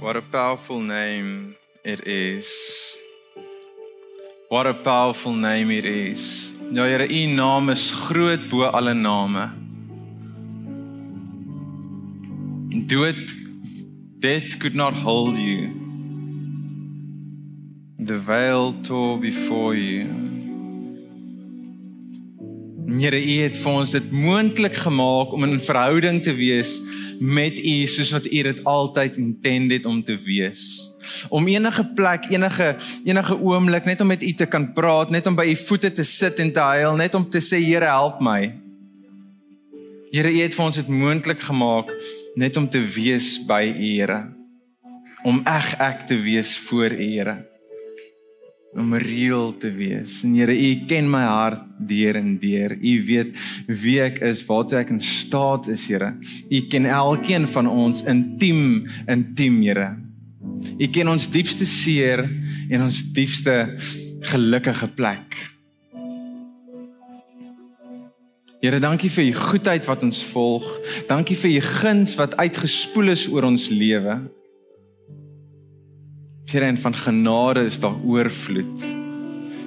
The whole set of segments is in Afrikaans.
What a powerful name it is. What a powerful name it is. Ja Here, U naam is groot bo alle name. Dood death could not hold you. The veil tore before you. Here, U het vir ons dit moontlik gemaak om in 'n verhouding te wees met U soos wat U dit altyd intended om te wees. Om enige plek, enige enige oomblik net om met U te kan praat, net om by U voete te sit en te huil, net om te sê Here help my. Here, U het vir ons dit moontlik gemaak net om te wees by U, Here. Om eg ek te wees voor U, Here om reël te wees. En Here, U ken my hart deur en deur. U weet wie ek is, waartoe ek in staat is, Here. U ken elkeen van ons intiem, intiem, Here. U ken ons diepste seer en ons diepste gelukkige plek. Here, dankie vir u goedheid wat ons volg. Dankie vir u guns wat uitgespoel is oor ons lewe. Here en van genade is daar oorvloed.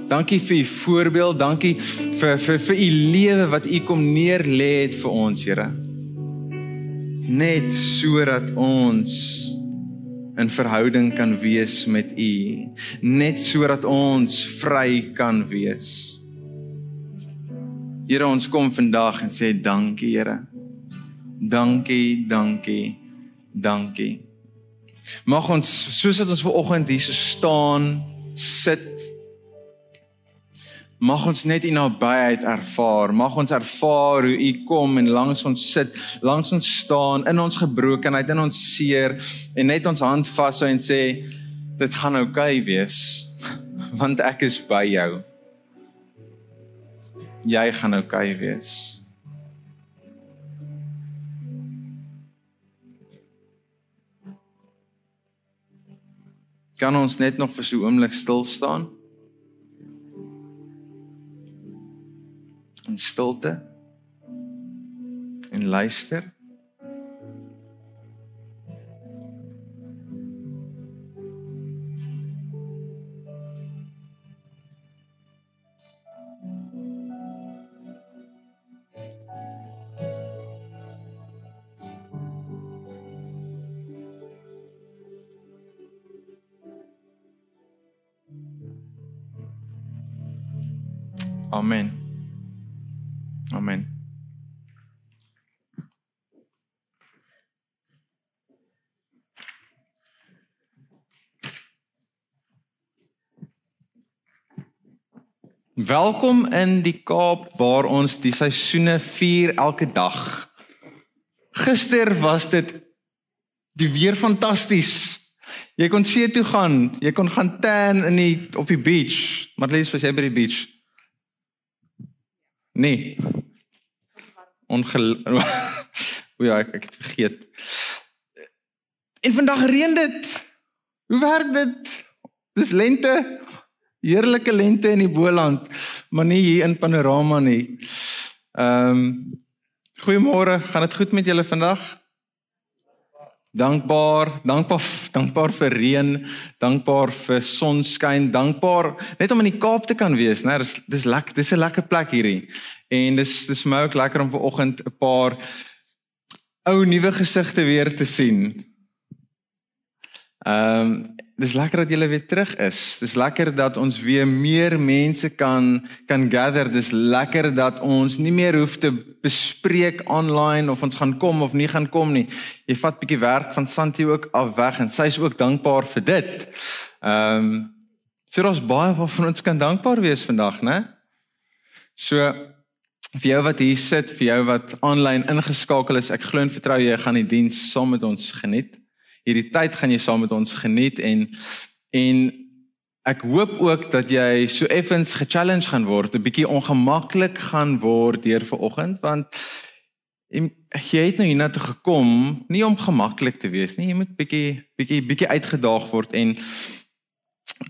Dankie vir u voorbeeld, dankie vir vir vir u lewe wat u kom neer lê het vir ons, Here. Net sodat ons in verhouding kan wees met u, net sodat ons vry kan wees. Here, ons kom vandag en sê dankie, Here. Dankie, dankie, dankie. Mag ons soos wat ons ver oggend hier staan, sit Mag ons net u nabyheid ervaar. Mag ons ervaar hoe u kom en langs ons sit, langs ons staan in ons gebrokenheid, in ons seer en net ons hand vashou en sê dit gaan oukei okay wees want ek is by jou. Jy gaan oukei okay wees. Kan ons net nog vir so 'n oomblik stil staan? In stilte. En luister. Welkom in die Kaap waar ons die seisoene vier elke dag. Gister was dit die weer fantasties. Jy kon see toe gaan, jy kon gaan tan in die op die beach. Matlies, was jy by die beach? Nee. Ongel O ja, ek, ek het vergeet. En vandag reën dit. Hoe werk dit? Dis lente. Heerlike lente in die Boland, maar nie hier in Panorama nie. Ehm um, Goeiemôre, gaan dit goed met julle vandag? Dankbaar, dankbaar, dankbaar vir reën, dankbaar vir sonskyn, dankbaar net om in die Kaap te kan wees, né? Dis dis lekker, dis 'n lekker plek hierdie. En dis dis vir my ook lekker om ver oggend 'n paar ou nuwe gesigte weer te sien. Ehm um, dis lekker dat julle weer terug is. Dis lekker dat ons weer meer mense kan kan gather. Dis lekker dat ons nie meer hoef te bespreek online of ons gaan kom of nie gaan kom nie. Jy vat bietjie werk van Santi ook af weg en sy is ook dankbaar vir dit. Ehm um, so ons baie waarvan ons kan dankbaar wees vandag, né? So vir jou wat hier sit, vir jou wat aanlyn ingeskakel is, ek glo en vertrou jy gaan die diens saam met ons geniet hierdie tyd gaan jy saam met ons geniet en en ek hoop ook dat jy so effens ge-challenge gaan word, 'n bietjie ongemaklik gaan word deur vanoggend want jy het nou hiernatoe gekom nie om gemaklik te wees nie, jy moet bietjie bietjie bietjie uitgedaag word en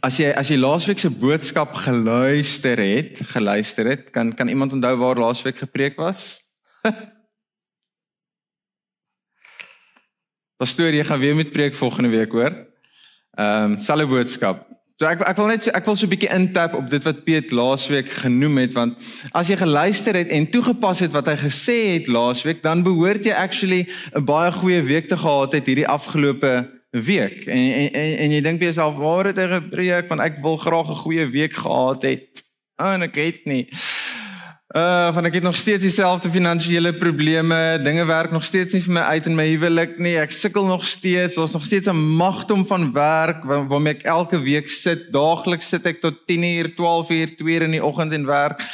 as jy as jy laasweek se boodskap geluister het, geluister het, kan kan iemand onthou waar laasweek gepreek was? Pastoor, jy gaan weer met preek volgende week, hoor? Ehm, um, selfe boodskap. So ek ek wil net ek wil so 'n bietjie intap op dit wat Piet laasweek genoem het want as jy geluister het en toegepas het wat hy gesê het laasweek dan behoort jy actually 'n baie goeie week te gehad het hierdie afgelope week. En en en, en jy dink by jouself waar het hy gepreek want ek wil graag 'n goeie week gehad het. Oh, en ek het nie. Uh van ek het nog steeds dieselfde finansiële probleme. Dinge werk nog steeds nie vir my uit in my huwelik nie. Ek sukkel nog steeds. Ons nog steeds 'n magdom van werk waar, waarmee ek elke week sit. Daagliks sit ek tot 10uur, 12uur, 2uur in die oggend en werk.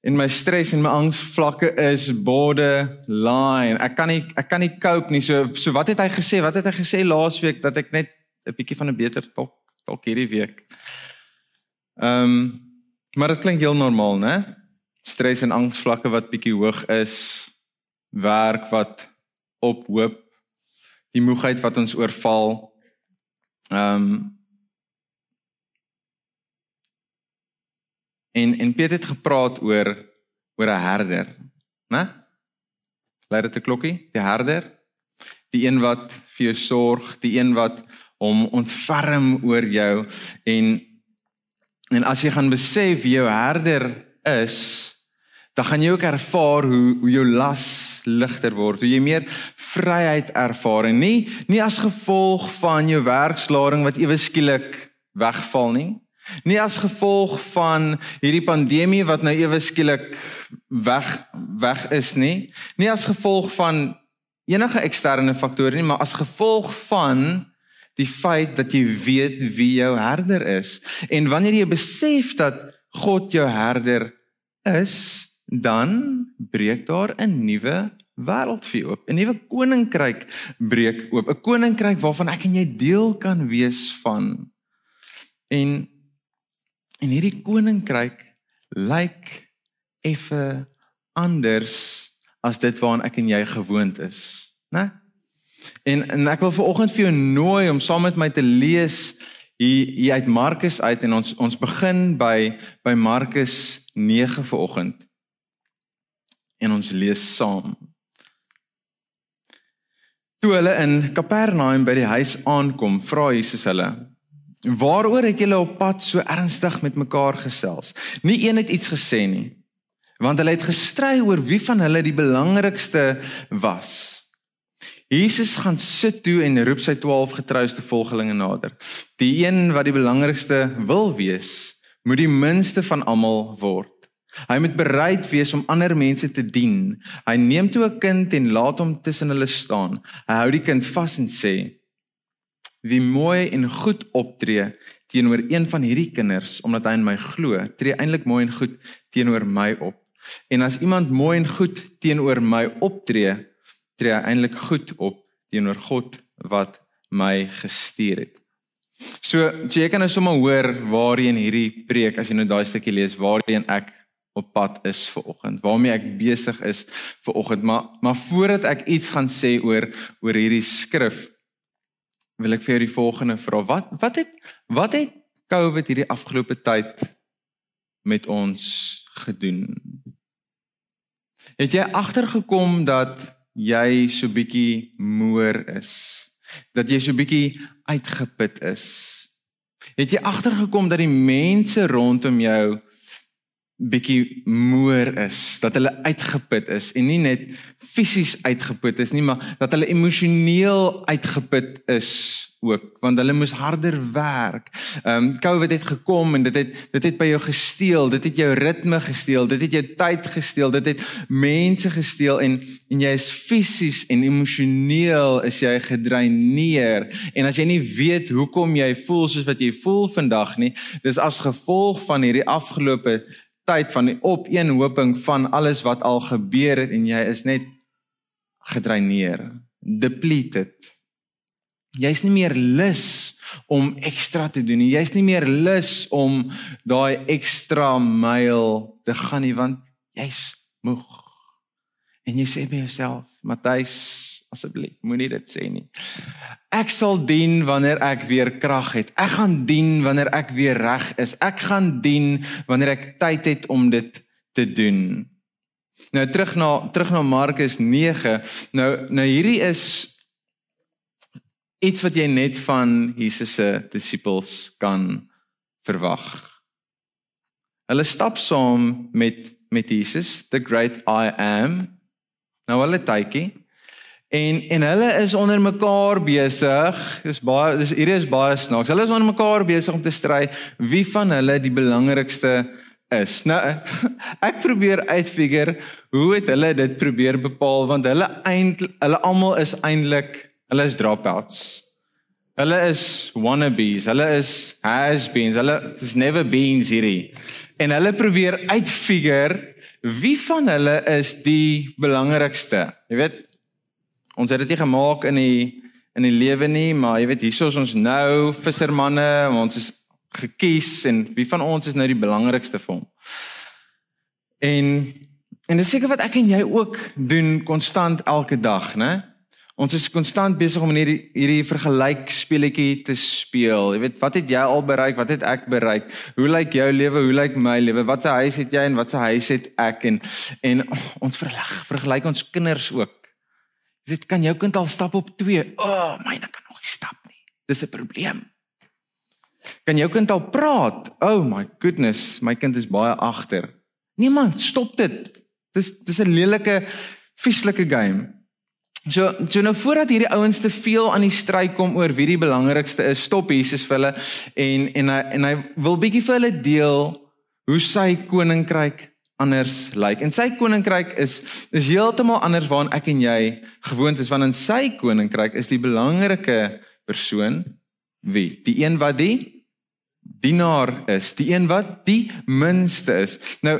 En my stres en my angsvlakke is borderline. Ek kan nie ek kan nie cope nie. So so wat het hy gesê? Wat het hy gesê laasweek dat ek net 'n bietjie van 'n beter talk talk hierdie week. Ehm um, maar dit klink heel normaal, né? Stres en angsvlakke wat bietjie hoog is, werk wat ophoop, die moegheid wat ons oorval. Ehm um, en en Piet het gepraat oor oor 'n herder, né? Lei dit 'n klokkie, die herder, die een wat vir jou sorg, die een wat hom ontferm oor jou en en as jy gaan besef wie jou herder is, dan gaan jy ook ervaar hoe hoe jou las ligter word, hoe jy meer vryheid ervaar en nie nie as gevolg van jou werkslading wat ewe skielik wegval nie. Nie as gevolg van hierdie pandemie wat nou ewe skielik weg weg is nie. Nie as gevolg van enige eksterne faktore nie, maar as gevolg van die feit dat jy weet wie jou herder is. En wanneer jy besef dat God jou herder is, dan breek daar 'n nuwe wêreld vir oop. 'n Nuwe koninkryk breek oop. 'n Koninkryk waarvan ek en jy deel kan wees van. En en hierdie koninkryk lyk effe anders as dit waaraan ek en jy gewoond is, né? En en ek wil veraloggend vir jou nooi om saam met my te lees hier hier uit Markus uit en ons ons begin by by Markus 9 vanoggend en ons lees saam. Toe hulle in Kapernaum by die huis aankom, vra Jesus hulle: "Waaroor het julle op pad so ernstig met mekaar gesels?" Nie een het iets gesê nie, want hulle het gestry oor wie van hulle die belangrikste was. Jesus gaan sit toe en roep sy 12 getrouste volgelinge nader. Die een wat die belangrikste wil wees, moet die minste van almal word. Hy moet bereid wees om ander mense te dien. Hy neem toe 'n kind en laat hom tussen hulle staan. Hy hou die kind vas en sê: "Wie mooi en goed optree teenoor een van hierdie kinders omdat hy in my glo, tree eintlik mooi en goed teenoor my op. En as iemand mooi en goed teenoor my optree, tree hy eintlik goed op teenoor God wat my gestuur het." So, so jy kan nou sommer hoor waarheen hierdie preek as jy nou daai stukkie lees waarheen ek op pad is vir oggend, waarmee ek besig is vir oggend, maar maar voordat ek iets gaan sê oor oor hierdie skrif, wil ek vir jou die volgende vra. Wat wat het wat het COVID hierdie afgelope tyd met ons gedoen? Het jy agtergekom dat jy so bietjie moer is? Dat jy so bietjie uitgeput is? Het jy agtergekom dat die mense rondom jou bietjie moer is, dat hulle uitgeput is en nie net fisies uitgeput is nie, maar dat hulle emosioneel uitgeput is ook, want hulle moes harder werk. Ehm um, COVID het gekom en dit het dit het by jou gesteel, dit het jou ritme gesteel, dit het jou tyd gesteel, dit het mense gesteel en en jy is fisies en emosioneel is jy gedreineer. En as jy nie weet hoekom jy voel soos wat jy voel vandag nie, dis as gevolg van hierdie afgelope tyd van die opeenhoping van alles wat al gebeur het en jy is net gedreineer, depleted. Jy's nie meer lus om ekstra te doen nie. Jy's nie meer lus om daai ekstra myl te gaan nie want jy's moeg. En jy sê by jouself, Matthys asseblief moenie dit sê nie. Ek sal dien wanneer ek weer krag het. Ek gaan dien wanneer ek weer reg is. Ek gaan dien wanneer ek tyd het om dit te doen. Nou terug na terug na Markus 9. Nou nou hierdie is iets wat jy net van Jesus se disippels kan verwag. Hulle stap saam met met Jesus, the great I am. Nou hulle tydjie en en hulle is onder mekaar besig. Dis baie dis hier is baie snaaks. Hulle is onder mekaar besig om te stry wie van hulle die belangrikste is. Nou ek probeer uitfigure hoe het hulle dit probeer bepaal want hulle eind hulle almal is eintlik hulle is dropouts. Hulle is wannabes, hulle is has-beens, hulle is never beens hierdie. En hulle probeer uitfigure wie van hulle is die belangrikste. Jy weet, ons het dit nie gemaak in die in die lewe nie, maar jy weet hier is ons nou vissermanne, ons is gekies en wie van ons is nou die belangrikste vir hom. En en dit seker wat ek en jy ook doen konstant elke dag, né? Ons is konstant besig om hierdie hierdie vergelyk speletjie te speel. Jy weet, wat het jy al bereik? Wat het ek bereik? Hoe lyk jou lewe? Hoe lyk my lewe? Wat se huis het jy en wat se huis het ek? En en oh, ons vergelyk, vergelyk ons kinders ook. Jy weet, kan jou kind al stap op 2? O, oh, myne kan nog nie stap nie. Dis 'n probleem. Kan jou kind al praat? Oh my goodness, my kind is baie agter. Niemand stop dit. Dis dis 'n lelike vieslike game. So so nou voordat hierdie ouens te veel aan die stryd kom oor wie die belangrikste is, stop Jesus vir hulle en en hy en hy wil bietjie vir hulle deel hoe sy koninkryk anders lyk. En sy koninkryk is is heeltemal anders waaraan ek en jy gewoond is want in sy koninkryk is die belangrike persoon wie? Die een wat die dienaar is, die een wat die minste is. Nou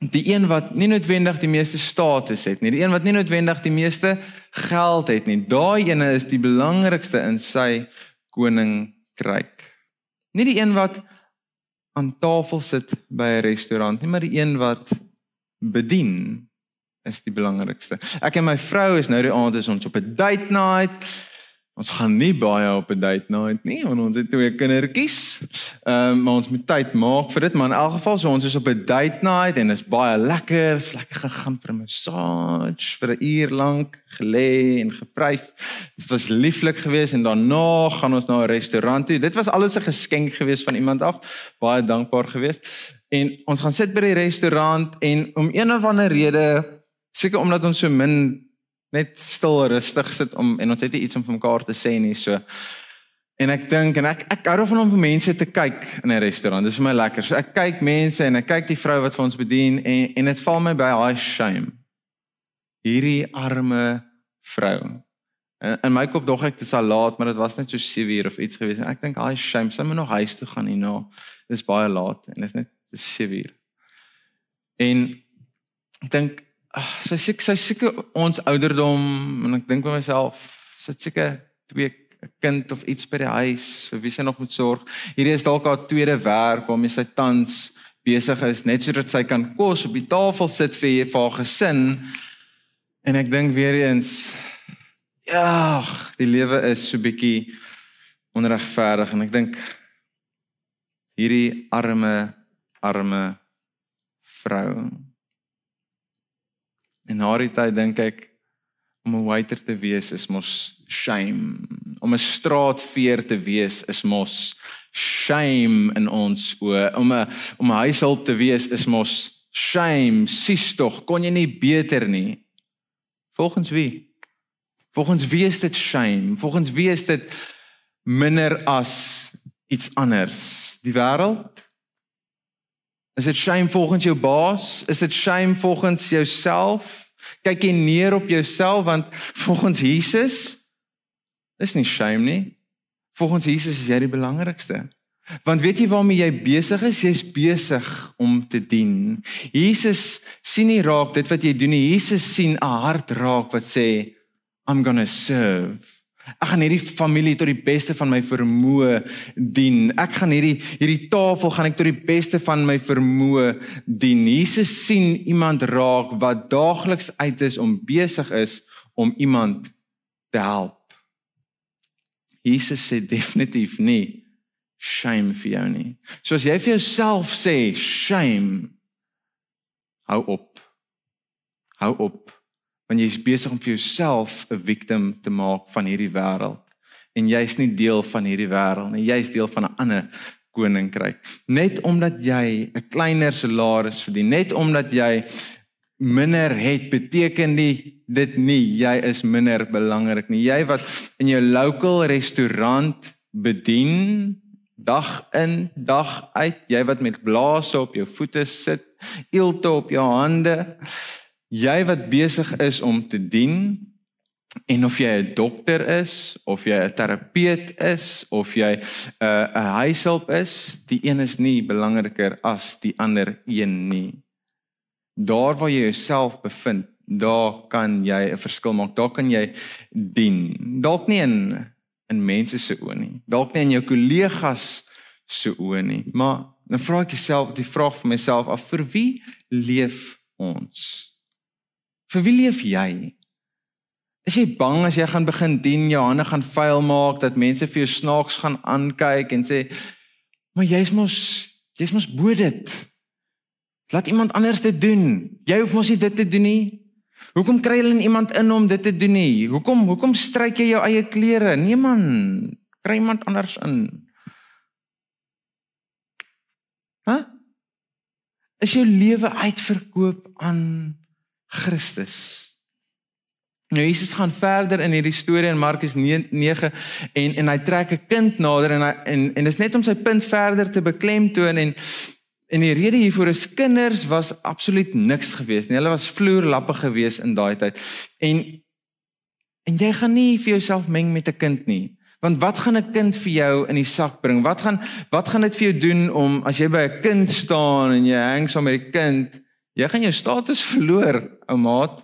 die een wat nie noodwendig die meeste status het nie, die een wat nie noodwendig die meeste geld het nie. Daai ene is die belangrikste in sy koninkryk. Nie die een wat aan tafel sit by 'n restaurant nie, maar die een wat bedien is die belangrikste. Ek en my vrou is nou die aand is ons op 'n date night. Ons gaan nie baie op 'n date night nie, want ons het twee kindertjies. Ehm um, maar ons moet tyd maak vir dit, maar in elk geval so ons is op 'n date night en is baie lekker, is lekker gegaan vir 'n massage vir 'n uur lank gelê en gevryf. Dit was lieflik geweest en daarna gaan ons na 'n restaurant toe. Dit was alles 'n geskenk geweest van iemand af. Baie dankbaar geweest. En ons gaan sit by die restaurant en om een of ander rede, seker omdat ons so min net stil rustig sit om en ons het iets om vir mekaar te sê nie so. En ek dink en ek ek hou daarvan om vir mense te kyk in 'n restaurant. Dis vir my lekker. So ek kyk mense en ek kyk die vrou wat vir ons bedien en en dit val my by high shame. Hierdie arme vrou. En in my kop dog ek dit sal laat maar dit was net so 7 uur of iets gewees en ek dink high shame sy moet nog huis toe gaan hierna. Dis baie laat en dit is net 7 uur. En ek dink sy sê sy seker ons ouderdom en ek dink by myself sit seker twee 'n kind of iets by die huis vir wie sy nog moet sorg. Hierdie is dalk haar tweede werk waarmee sy tans besig is net sodat sy kan kos op die tafel sit vir haar gesin. En ek dink weer eens ja, die lewe is so bietjie onregverdig en ek dink hierdie arme arme vrou En na die tyd dink ek om 'n waiter te wees is mos shame. Om 'n straatveer te wees is mos shame in ons oë. Om 'n om 'n huishulp te wees is mos shame. Sis tog, kon jy nie beter nie. Volgens wie? Volgens wie is dit shame? Volgens wie is dit minder as iets anders? Die wêreld? Is dit shame volgens jou baas? Is dit shame volgens jouself? Kyk jy neer op jouself want volgens Jesus is nie shame nie. Volgens Jesus is jy die belangrikste. Want weet jy waarmee jy besig is? Jy's besig om te dien. Jesus sien nie raak dit wat jy doen nie. Jesus sien 'n hart raak wat sê I'm going to serve. Ek gaan hierdie familie tot die beste van my vermoë dien. Ek gaan hierdie hierdie tafel gaan ek tot die beste van my vermoë dien. Jesus sien iemand raak wat daagliks uit is om besig is om iemand te help. Jesus sê definitief nie shame vir jou nie. So as jy vir jouself sê shame hou op. Hou op want jy is besig om vir jouself 'n victim te maak van hierdie wêreld. en jy's nie deel van hierdie wêreld nie. Jy's deel van 'n ander koninkryk. Net omdat jy 'n kleiner salaris verdien, net omdat jy minder het, beteken nie dit nie jy is minder belangrik nie. Jy wat in jou local restaurant bedien dag in, dag uit, jy wat met blaase op jou voete sit, eelte op jou hande, jy wat besig is om te dien, En of jy 'n dokter is of jy 'n terapeut is of jy 'n uh, 'n huishulp is, die een is nie belangriker as die ander een nie. Daar waar jy jouself bevind, daar kan jy 'n verskil maak. Daar kan jy dien. Dalk nie in in mense se oë nie. Dalk nie in jou kollegas se oë nie. Maar dan vra ek jouself die vraag vir myself af: vir wie leef ons? Vir wie leef jy? Is jy bang as jy gaan begin dien, jou hande gaan vuil maak dat mense vir jou snaaks gaan aankyk en sê, "Maar jy's mos jy's mos bo dit. Laat iemand anders dit doen. Jy hoef mos nie dit te doen nie." Hoekom kry hulle iemand in om dit te doen nie? Hoekom hoekom stryk jy jou eie klere? Nee man, kry iemand anders in. Hæ? Huh? Is jou lewe uitverkoop aan Christus? Nou Jesus gaan verder in hierdie storie in Markus 9 en en hy trek 'n kind nader en hy, en en dis net om sy punt verder te beklemtoon en en die rede hiervoor is kinders was absoluut niks gewees nie. Hulle was vloerlappe gewees in daai tyd. En en jy gaan nie vir jouself meng met 'n kind nie. Want wat gaan 'n kind vir jou in die sak bring? Wat gaan wat gaan dit vir jou doen om as jy by 'n kind staan en jy hang saam met die kind, jy gaan jou status verloor, ou maat.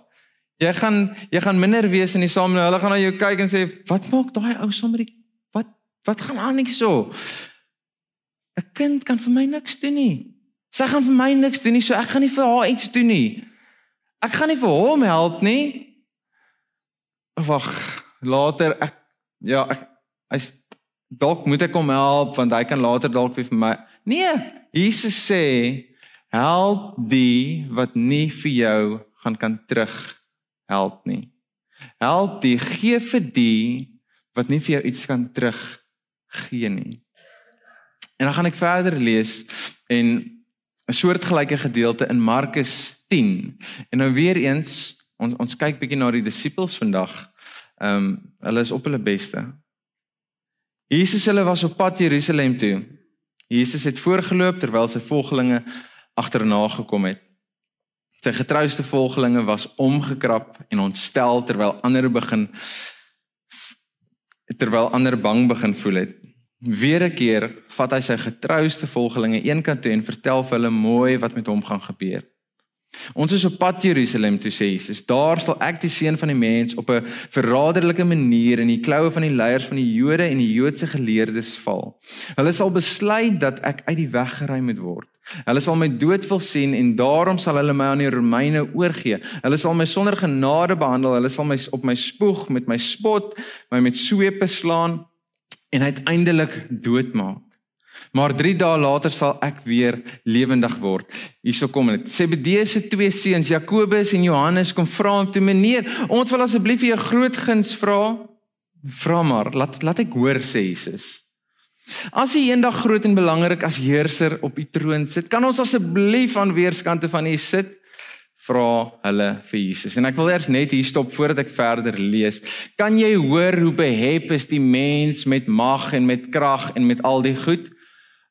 Jy gaan jy gaan minder wees in die samelewing. Hulle gaan na jou kyk en sê, "Wat maak daai ou sommer die wat wat gaan aan nie so?" 'n Kind kan vir my niks doen nie. Sy gaan vir my niks doen nie, so ek gaan nie vir haar iets doen nie. Ek gaan nie vir hom help nie. Wag, later ek ja, ek hy's dalk moet ek hom help want hy kan later dalk vir my. Nee, Jesus sê, "Help die wat nie vir jou gaan kan terug help nie. Help die gee vir die wat nie vir jou iets kan terug gee nie. En dan gaan ek verder lees en 'n soortgelyke gedeelte in Markus 10. En nou weer eens ons ons kyk bietjie na die disippels vandag. Ehm um, hulle is op hulle beste. Jesus hulle was op pad Jerusalem toe. Jesus het voorgeloop terwyl sy volgelinge agterna gekom het. Sy getrouste volgelinge was omgekrap en ontstel terwyl ander begin terwyl ander bang begin voel het. Weer 'n keer vat hy sy getrouste volgelinge eenkant toe en vertel vir hulle mooi wat met hom gaan gebeur. Ons is op pad Jerusalem toe sê Jesus. Daar sal ek die seun van die mens op 'n verraderlike manier in die kloue van die leiers van die Jode en die Joodse geleerdes val. Hulle sal besluit dat ek uit die weg geruim moet word. Hulle sal my dood wil sien en daarom sal hulle my aan die Romeine oorgee. Hulle sal my sonder genade behandel. Hulle sal my op my spoeg, met my spot, my met swepe slaan en uiteindelik doodmaak. Maar 3 dae later sal ek weer lewendig word. Hierso kom dit. Zebedeus se twee seuns, Jakobus en Johannes kom vra hom toe: "Meneer, ons wil asseblief vir jou groot guns vra." Vra maar, laat laat ek hoor sê Jesus. As U eendag groot en belangrik as heerser op U troon sit, kan ons asseblief aan weerskante van U sit? Vra hulle vir Jesus. En ek wil eers net hier stop voordat ek verder lees. Kan jy hoor hoe behep is die mens met mag en met krag en met al die goed?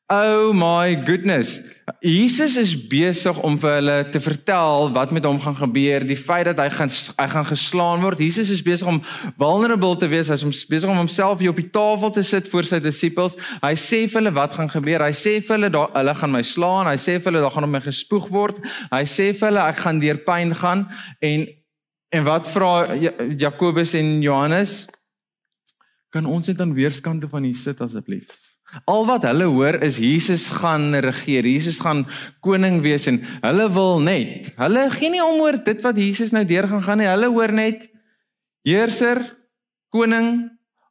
Oh my goodness. Jesus is besig om vir hulle te vertel wat met hom gaan gebeur, die feit dat hy gaan hy gaan geslaan word. Jesus is besig om vulnerable te wees, hy is besig om homself hier op die tafel te sit voor sy disippels. Hy sê vir hulle wat gaan gebeur. Hy sê vir hulle daar hulle gaan my slaan. Hy sê vir hulle daar gaan op my gespoeg word. Hy sê vir hulle ek gaan deur pyn gaan en en wat vra Jakobus en Johannes? Kan ons net aan weerskante van hier sit asseblief? Al wat hulle hoor is Jesus gaan regeer. Jesus gaan koning wees en hulle wil net. Hulle gee nie om oor dit wat Jesus nou deur gaan gaan nie. Hulle hoor net heerser, koning,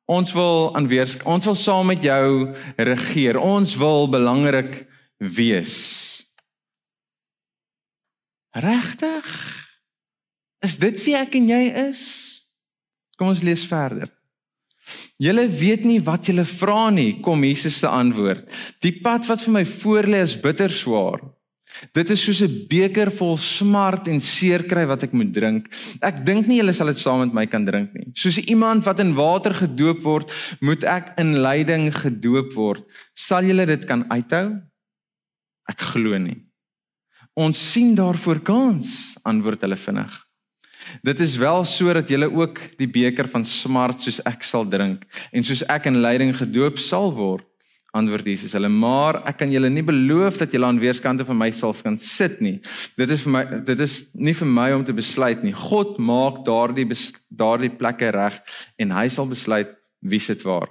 ons wil aan weers ons wil saam met jou regeer. Ons wil belangrik wees. Regtig? Is dit wie ek en jy is? Kom ons lees verder. Julle weet nie wat julle vra nie, kom Jesus se antwoord. Die pad wat vir my voorlê is bitter swaar. Dit is soos 'n beker vol smart en seer kry wat ek moet drink. Ek dink nie julle sal dit saam met my kan drink nie. Soos iemand wat in water gedoop word, moet ek in lyding gedoop word. Sal julle dit kan uithou? Ek glo nie. Ons sien daarvoor kans, antwoord hulle vinnig. Dit is wel sodat julle ook die beker van smart soos ek sal drink en soos ek in lyding gedoop sal word antwoord Jesus hulle. Maar ek kan julle nie beloof dat julle aan weerskante van my sal kan sit nie. Dit is vir my dit is nie vir my om te besluit nie. God maak daardie daardie plekke reg en hy sal besluit wie sit waar.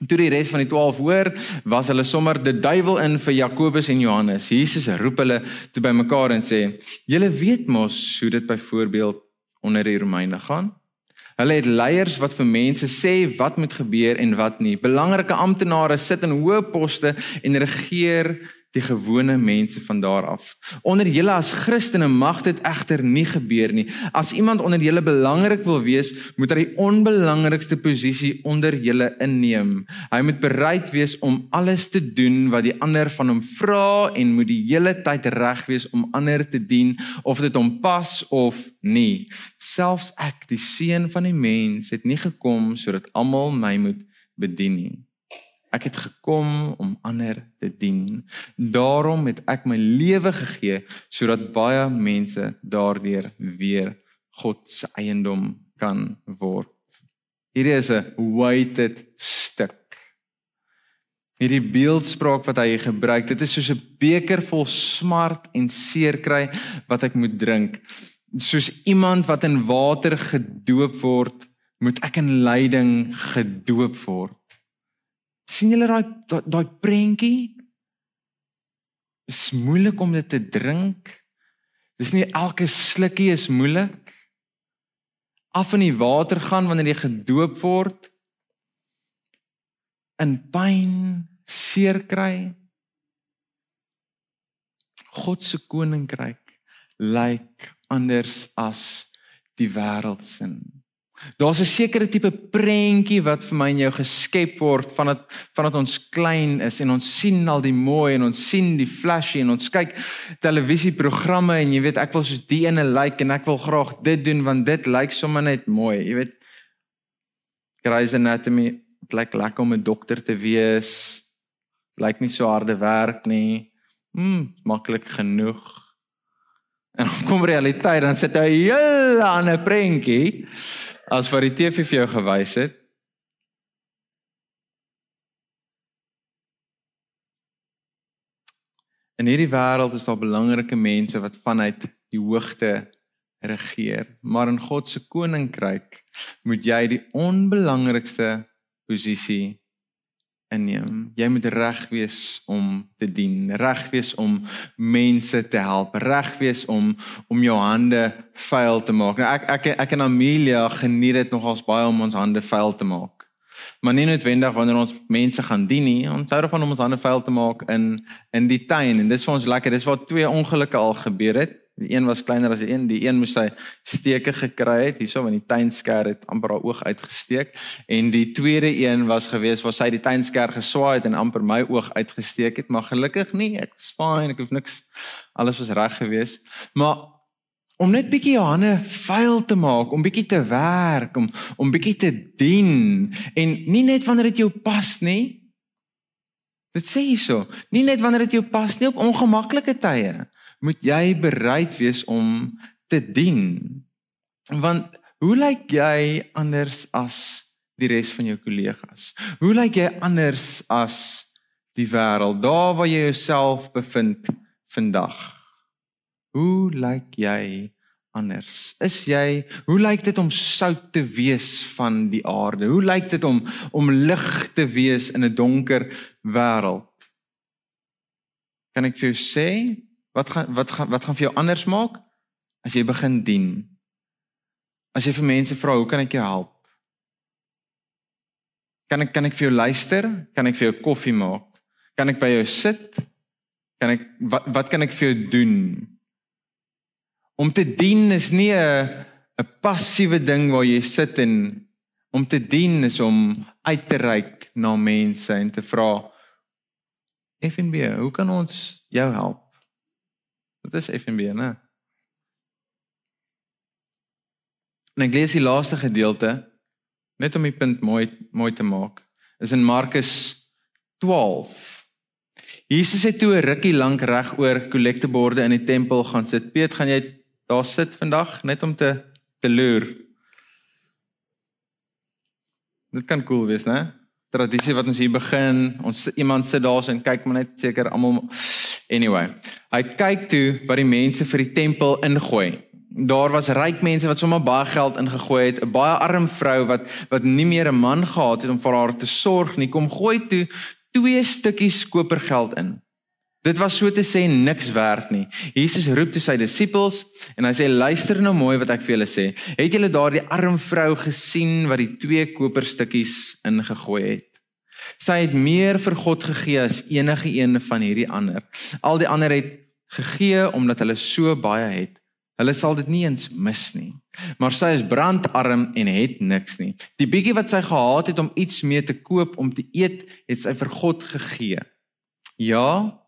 Toe die res van die 12 hoor was hulle sommer die duiwel in vir Jakobus en Johannes. Jesus roep hulle toe bymekaar en sê julle weet mos hoe dit byvoorbeeld onder die Romeine gaan Hulle het leiers wat vir mense sê wat moet gebeur en wat nie. Belangrike amptenare sit in hoë poste en regeer die gewone mense van daar af. Onder julle as Christene mag dit egter nie gebeur nie. As iemand onder julle belangrik wil wees, moet hy die onbelangrikste posisie onder julle inneem. Hy moet bereid wees om alles te doen wat die ander van hom vra en moet die hele tyd reg wees om ander te dien of dit hom pas of nie. Selfs ek, die seun van die mens, het nie gekom sodat almal my moet bedien nie. Ek het gekom om ander te dien. Daarom het ek my lewe gegee sodat baie mense daardeur weer God se eiendom kan word. Hierdie is 'n weighted stuk. Hierdie beeldspraak wat hy gebruik, dit is soos 'n beker vol smart en seer kry wat ek moet drink. Soos iemand wat in water gedoop word, moet ek in lyding gedoop word sien julle daai daai prentjie? Is moeilik om dit te drink. Dis nie elke slukkie is moeilik. Af in die water gaan wanneer jy gedoop word. In pyn, seer kry. God se koninkryk lyk anders as die wêreld se. Daar's 'n sekere tipe prentjie wat vir my en jou geskep word van dat van dat ons klein is en ons sien al die mooi en ons sien die flashy en ons kyk televisieprogramme en jy weet ek wil soos die ene lyk like, en ek wil graag dit doen want dit lyk sommer net mooi. Jy weet Grey's Anatomy dit lyk lekker om 'n dokter te wees. Lyk nie so harde werk nie. Mm, maklik genoeg. En kom realiteit dan sit hy 'n hele ander prentjie as wat die TV vir jou gewys het. In hierdie wêreld is daar belangrike mense wat vanuit die hoogte regeer, maar in God se koninkryk moet jy die onbelangrikste posisie inneem. Jy moet reg wees om te dien, reg wees om mense te help, reg wees om om jou hande vuil te maak. Nou ek ek ek en Amelia geniet dit nogals baie om ons hande vuil te maak. Maar nie noodwendig wanneer ons mense gaan dien nie. Ons hou daarvan om ons hande vuil te maak in in die tuin en dis vir ons lekker. Dis waar twee ongelukke al gebeur het. Die een was kleiner as die een. Die een moes sy steke gekry het hierso in die tuinsker het amper haar oog uitgesteek en die tweede een was gewees waar sy die tuinsker geswaai het en amper my oog uitgesteek het, maar gelukkig nie. Ek's fine, ek hoef niks. Alles was reg gewees. Maar om net bietjie jou hande vuil te maak, om bietjie te werk, om om bietjie te dien en nie net wanneer dit jou pas nie. Dit sê hierso, nie net wanneer dit jou pas nie op ongemaklike tye moet jy bereid wees om te dien. Want hoe lyk jy anders as die res van jou kollegas? Hoe lyk jy anders as die wêreld daar waar jy jouself bevind vandag? Hoe lyk jy anders? Is jy hoe lyk dit om sout te wees van die aarde? Hoe lyk dit om om lig te wees in 'n donker wêreld? Kan ek vir jou sê Wat gaan wat gaan wat gaan vir jou anders maak as jy begin dien? As jy vir mense vra, hoe kan ek jou help? Kan ek kan ek vir jou luister? Kan ek vir jou koffie maak? Kan ek by jou sit? Kan ek wat wat kan ek vir jou doen? Om te dien is nie 'n 'n passiewe ding waar jy sit en Om te dien is om uit te reik na mense en te vra FNB, hoe kan ons jou help? Dit is FNB, né? En ek lees die laaste gedeelte net om die punt mooi mooi te maak. Is in Markus 12. Jesus het toe 'n rukkie lank reg oor kollekteborde in die tempel gaan sit. Piet, gaan jy daar sit vandag net om te te loer? Dit kan cool wees, né? Tradisie wat ons hier begin. Ons iemand sit daar so en kyk maar net seker almal anyway. Hy kyk toe wat die mense vir die tempel ingooi. Daar was ryk mense wat sommer baie geld ingegooi het, 'n baie arm vrou wat wat nie meer 'n man gehad het om vir haar te sorg nie, kom gooi toe twee stukkies kopergeld in. Dit was so te sê niks werd nie. Jesus roep toe sy disippels en hy sê luister nou mooi wat ek vir julle sê. Het julle daardie arm vrou gesien wat die twee koperstukkies ingegooi het? Sy het meer vir God gegee as enige een van hierdie ander. Al die ander het gegee omdat hulle so baie het. Hulle sal dit nie eens mis nie. Maar sy is brandarm en het niks nie. Die bietjie wat sy gehad het om iets mee te koop om te eet, het sy vir God gegee. Ja,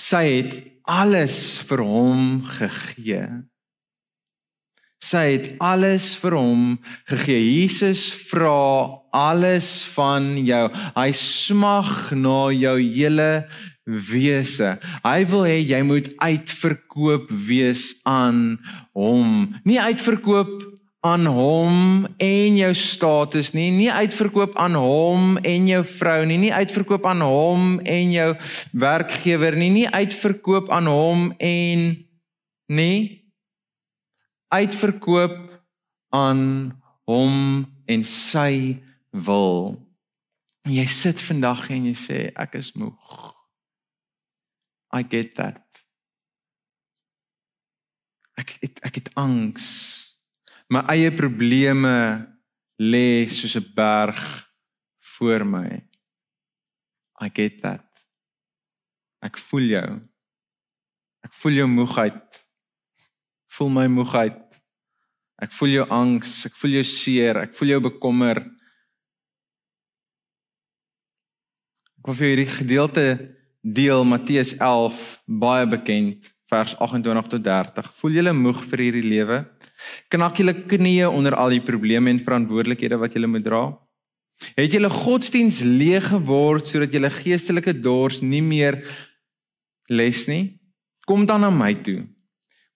Sy het alles vir hom gegee. Sy het alles vir hom gegee. Jesus vra alles van jou. Hy smag na jou hele wese. Hy wil hê jy moet uitverkoop wees aan hom. Nie uitverkoop aan hom en jou status nie, nie uitverkoop aan hom en jou vrou nie, nie uitverkoop aan hom en jou werkgewer nie, nie uitverkoop aan hom en nie uitverkoop aan hom en sy wil. Jy sit vandag en jy sê ek is moeg. I get that. Ek het, ek het angs my eie probleme lê soos 'n berg voor my. I get that. Ek voel jou. Ek voel jou moegheid. Voel my moegheid. Ek voel jou angs, ek voel jou seer, ek voel jou bekommer. Ek wil vir hierdie gedeelte deel Matteus 11 baie bekend vers 28 tot 30. Voel julle moeg vir hierdie lewe? Knak julle knieë onder al die probleme en verantwoordelikhede wat julle moet dra? Het julle godsdiens leeg geword sodat julle geestelike dors nie meer les nie? Kom dan na my toe.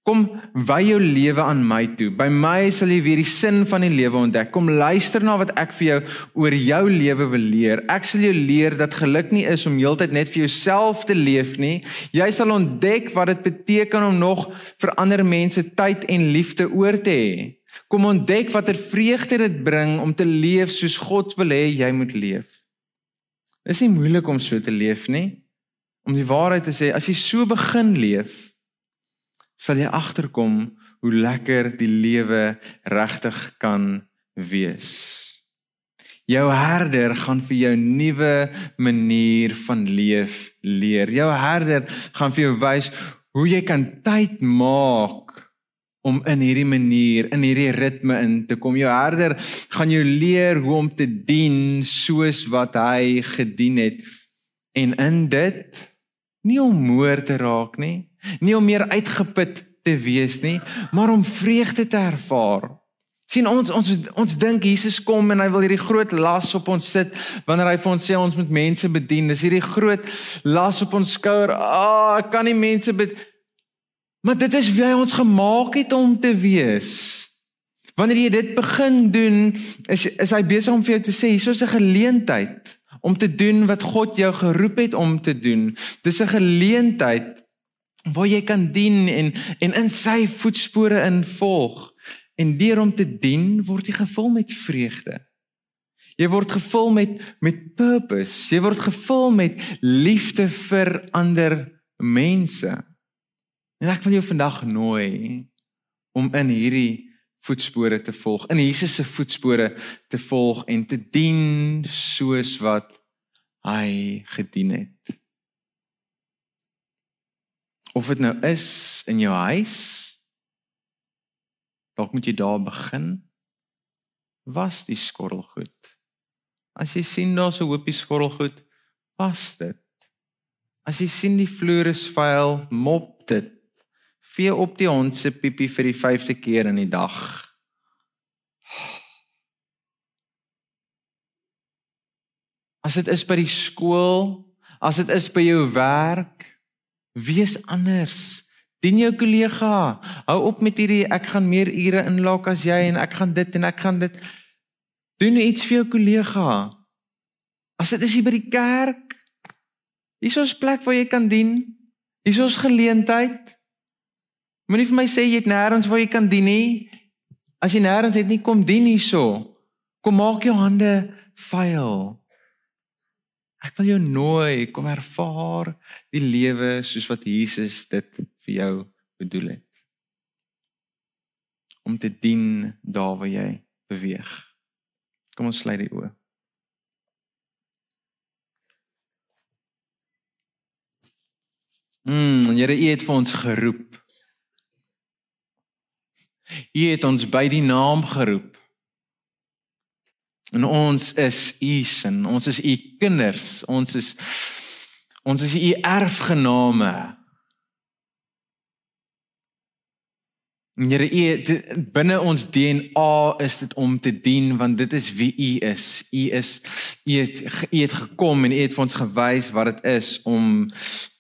Kom wy jou lewe aan my toe. By my sal jy weer die sin van die lewe ontdek. Kom luister na wat ek vir jou oor jou lewe wil leer. Ek sal jou leer dat geluk nie is om heeltyd net vir jouself te leef nie. Jy sal ontdek wat dit beteken om nog vir ander mense tyd en liefde oor te hê. Kom ontdek watter vreugde dit bring om te leef soos God wil hê jy moet leef. Dit is nie moeilik om so te leef nie. Om die waarheid te sê, as jy so begin leef, sal jy agterkom hoe lekker die lewe regtig kan wees. Jou herder gaan vir jou nuwe manier van leef leer. Jou herder gaan vir jou wys hoe jy kan tyd maak om in hierdie manier, in hierdie ritme in te kom. Jou herder gaan jou leer hoe om te dien soos wat hy gedien het. En in dit nie om moer te raak nie, nie om meer uitgeput te wees nie, maar om vreugde te ervaar. sien ons ons ons dink Jesus kom en hy wil hierdie groot las op ons sit wanneer hy vir ons sê ons moet mense bedien. Dis hierdie groot las op ons skouer. Ah, oh, ek kan nie mense bed Maar dit is wie hy ons gemaak het om te wees. Wanneer jy dit begin doen, is is hy besig om vir jou te sê, hier is 'n geleentheid om te doen wat God jou geroep het om te doen. Dis 'n geleentheid waar jy kan dien en en in sy voetspore involg. En deur om te dien, word jy gevul met vreugde. Jy word gevul met met purpose. Jy word gevul met liefde vir ander mense. En ek wil jou vandag nooi om in hierdie voetspore te volg, in Jesus se voetspore te volg en te dien soos wat hy gedien het. Of dit nou is in jou huis, dalk moet jy daar begin. was die skorrelgoed. As jy sien daar's 'n hoopie skorrelgoed, was dit. As jy sien die vloer is vuil, mop dit. Vee op die hond se piepie vir die 5de keer in die dag. As dit is by die skool, as dit is by jou werk, wees anders. Dien jou kollega. Hou op met hierdie ek gaan meer ure inlaak as jy en ek gaan dit en ek gaan dit doen iets vir jou kollega. As dit is hier by die kerk, hier is 'n plek waar jy kan dien. Hier is ons geleentheid. Moenie vir my sê jy het nêrens waar jy kan dien nie. As jy nêrens het nie kom dien hierso. Kom maak jou hande vuil. Ek wil jou nooi kom ervaar die lewe soos wat Jesus dit vir jou bedoel het. Om te dien daar waar jy beweeg. Kom ons sluit die oë. Mm, Here, U het vir ons geroep. U het ons by die naam geroep. En ons is u sin, ons is u kinders, ons is ons is u erfgename. Here u binne ons DNA is dit om te dien want dit is wie u is. U is u het u het gekom en u het vir ons gewys wat dit is om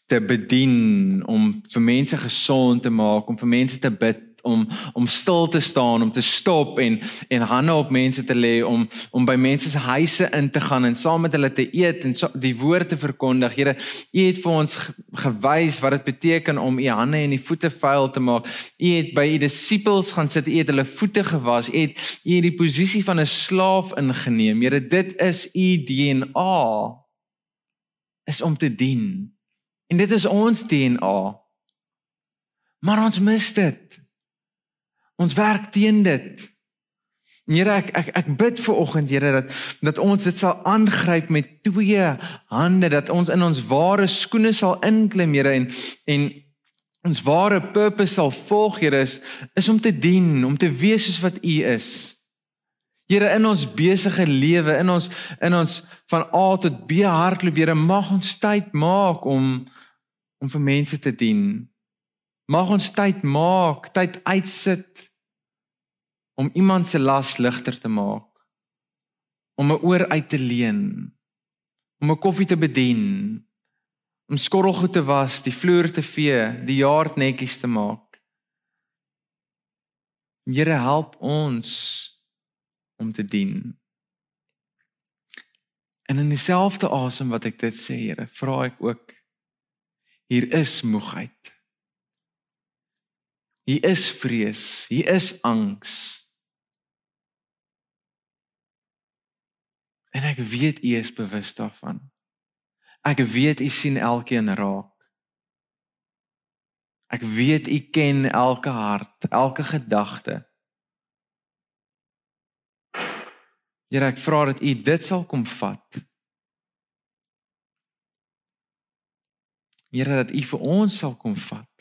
te bedien, om vir mense gesond te maak, om vir mense te bid om om stil te staan, om te stop en en hande op mense te lê om om by mense se huise in te gaan en saam met hulle te eet en so, die woord te verkondig. Here, U het vir ons gewys wat dit beteken om U hande en die voete vuil te maak. U het by U disippels gaan sit, U het hulle voete gewas. U het U in die posisie van 'n slaaf ingeneem. Here, dit is U DNA is om te dien. En dit is ons DNA. Maar ons mis dit. Ons werk teen dit. Here ek ek ek bid vir oggend Here dat dat ons dit sal aangryp met twee hande dat ons in ons ware skoene sal inklim Here en en ons ware purpose sal volg Here is is om te dien, om te wees soos wat U is. Here in ons besige lewe, in ons in ons van A tot B hardloop Here, mag ons tyd maak om om vir mense te dien. Mag ons tyd maak, tyd uitsit om iemand se las ligter te maak. Om 'n oor uit te leen. Om 'n koffie te bedien. Om skorrelgoed te was, die vloer te vee, die yard netjies te maak. Here help ons om te dien. En in dieselfde asem wat ek dit sê, Here, vra ek ook hier is moegheid. Hier is vrees, hier is angs. En ek weet u is bewus daarvan. Ek weet u sien elkeen raak. Ek weet u ken elke hart, elke gedagte. Here, ek vra dat u dit sal kom vat. Here, dat u vir ons sal kom vat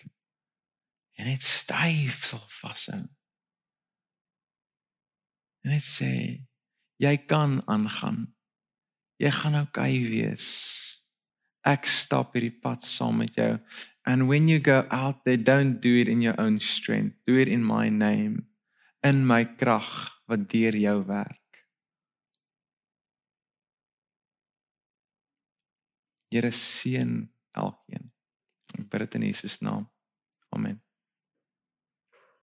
en net styf sal vashou. En net sê jy kan aangaan. Jy gaan oukei okay wees. Ek stap hierdie pad saam met jou. And when you go out there don't do it in your own strength. Do it in my name. In my krag wat deur jou werk. Here seën elkeen. Ek bid dit in Jesus naam.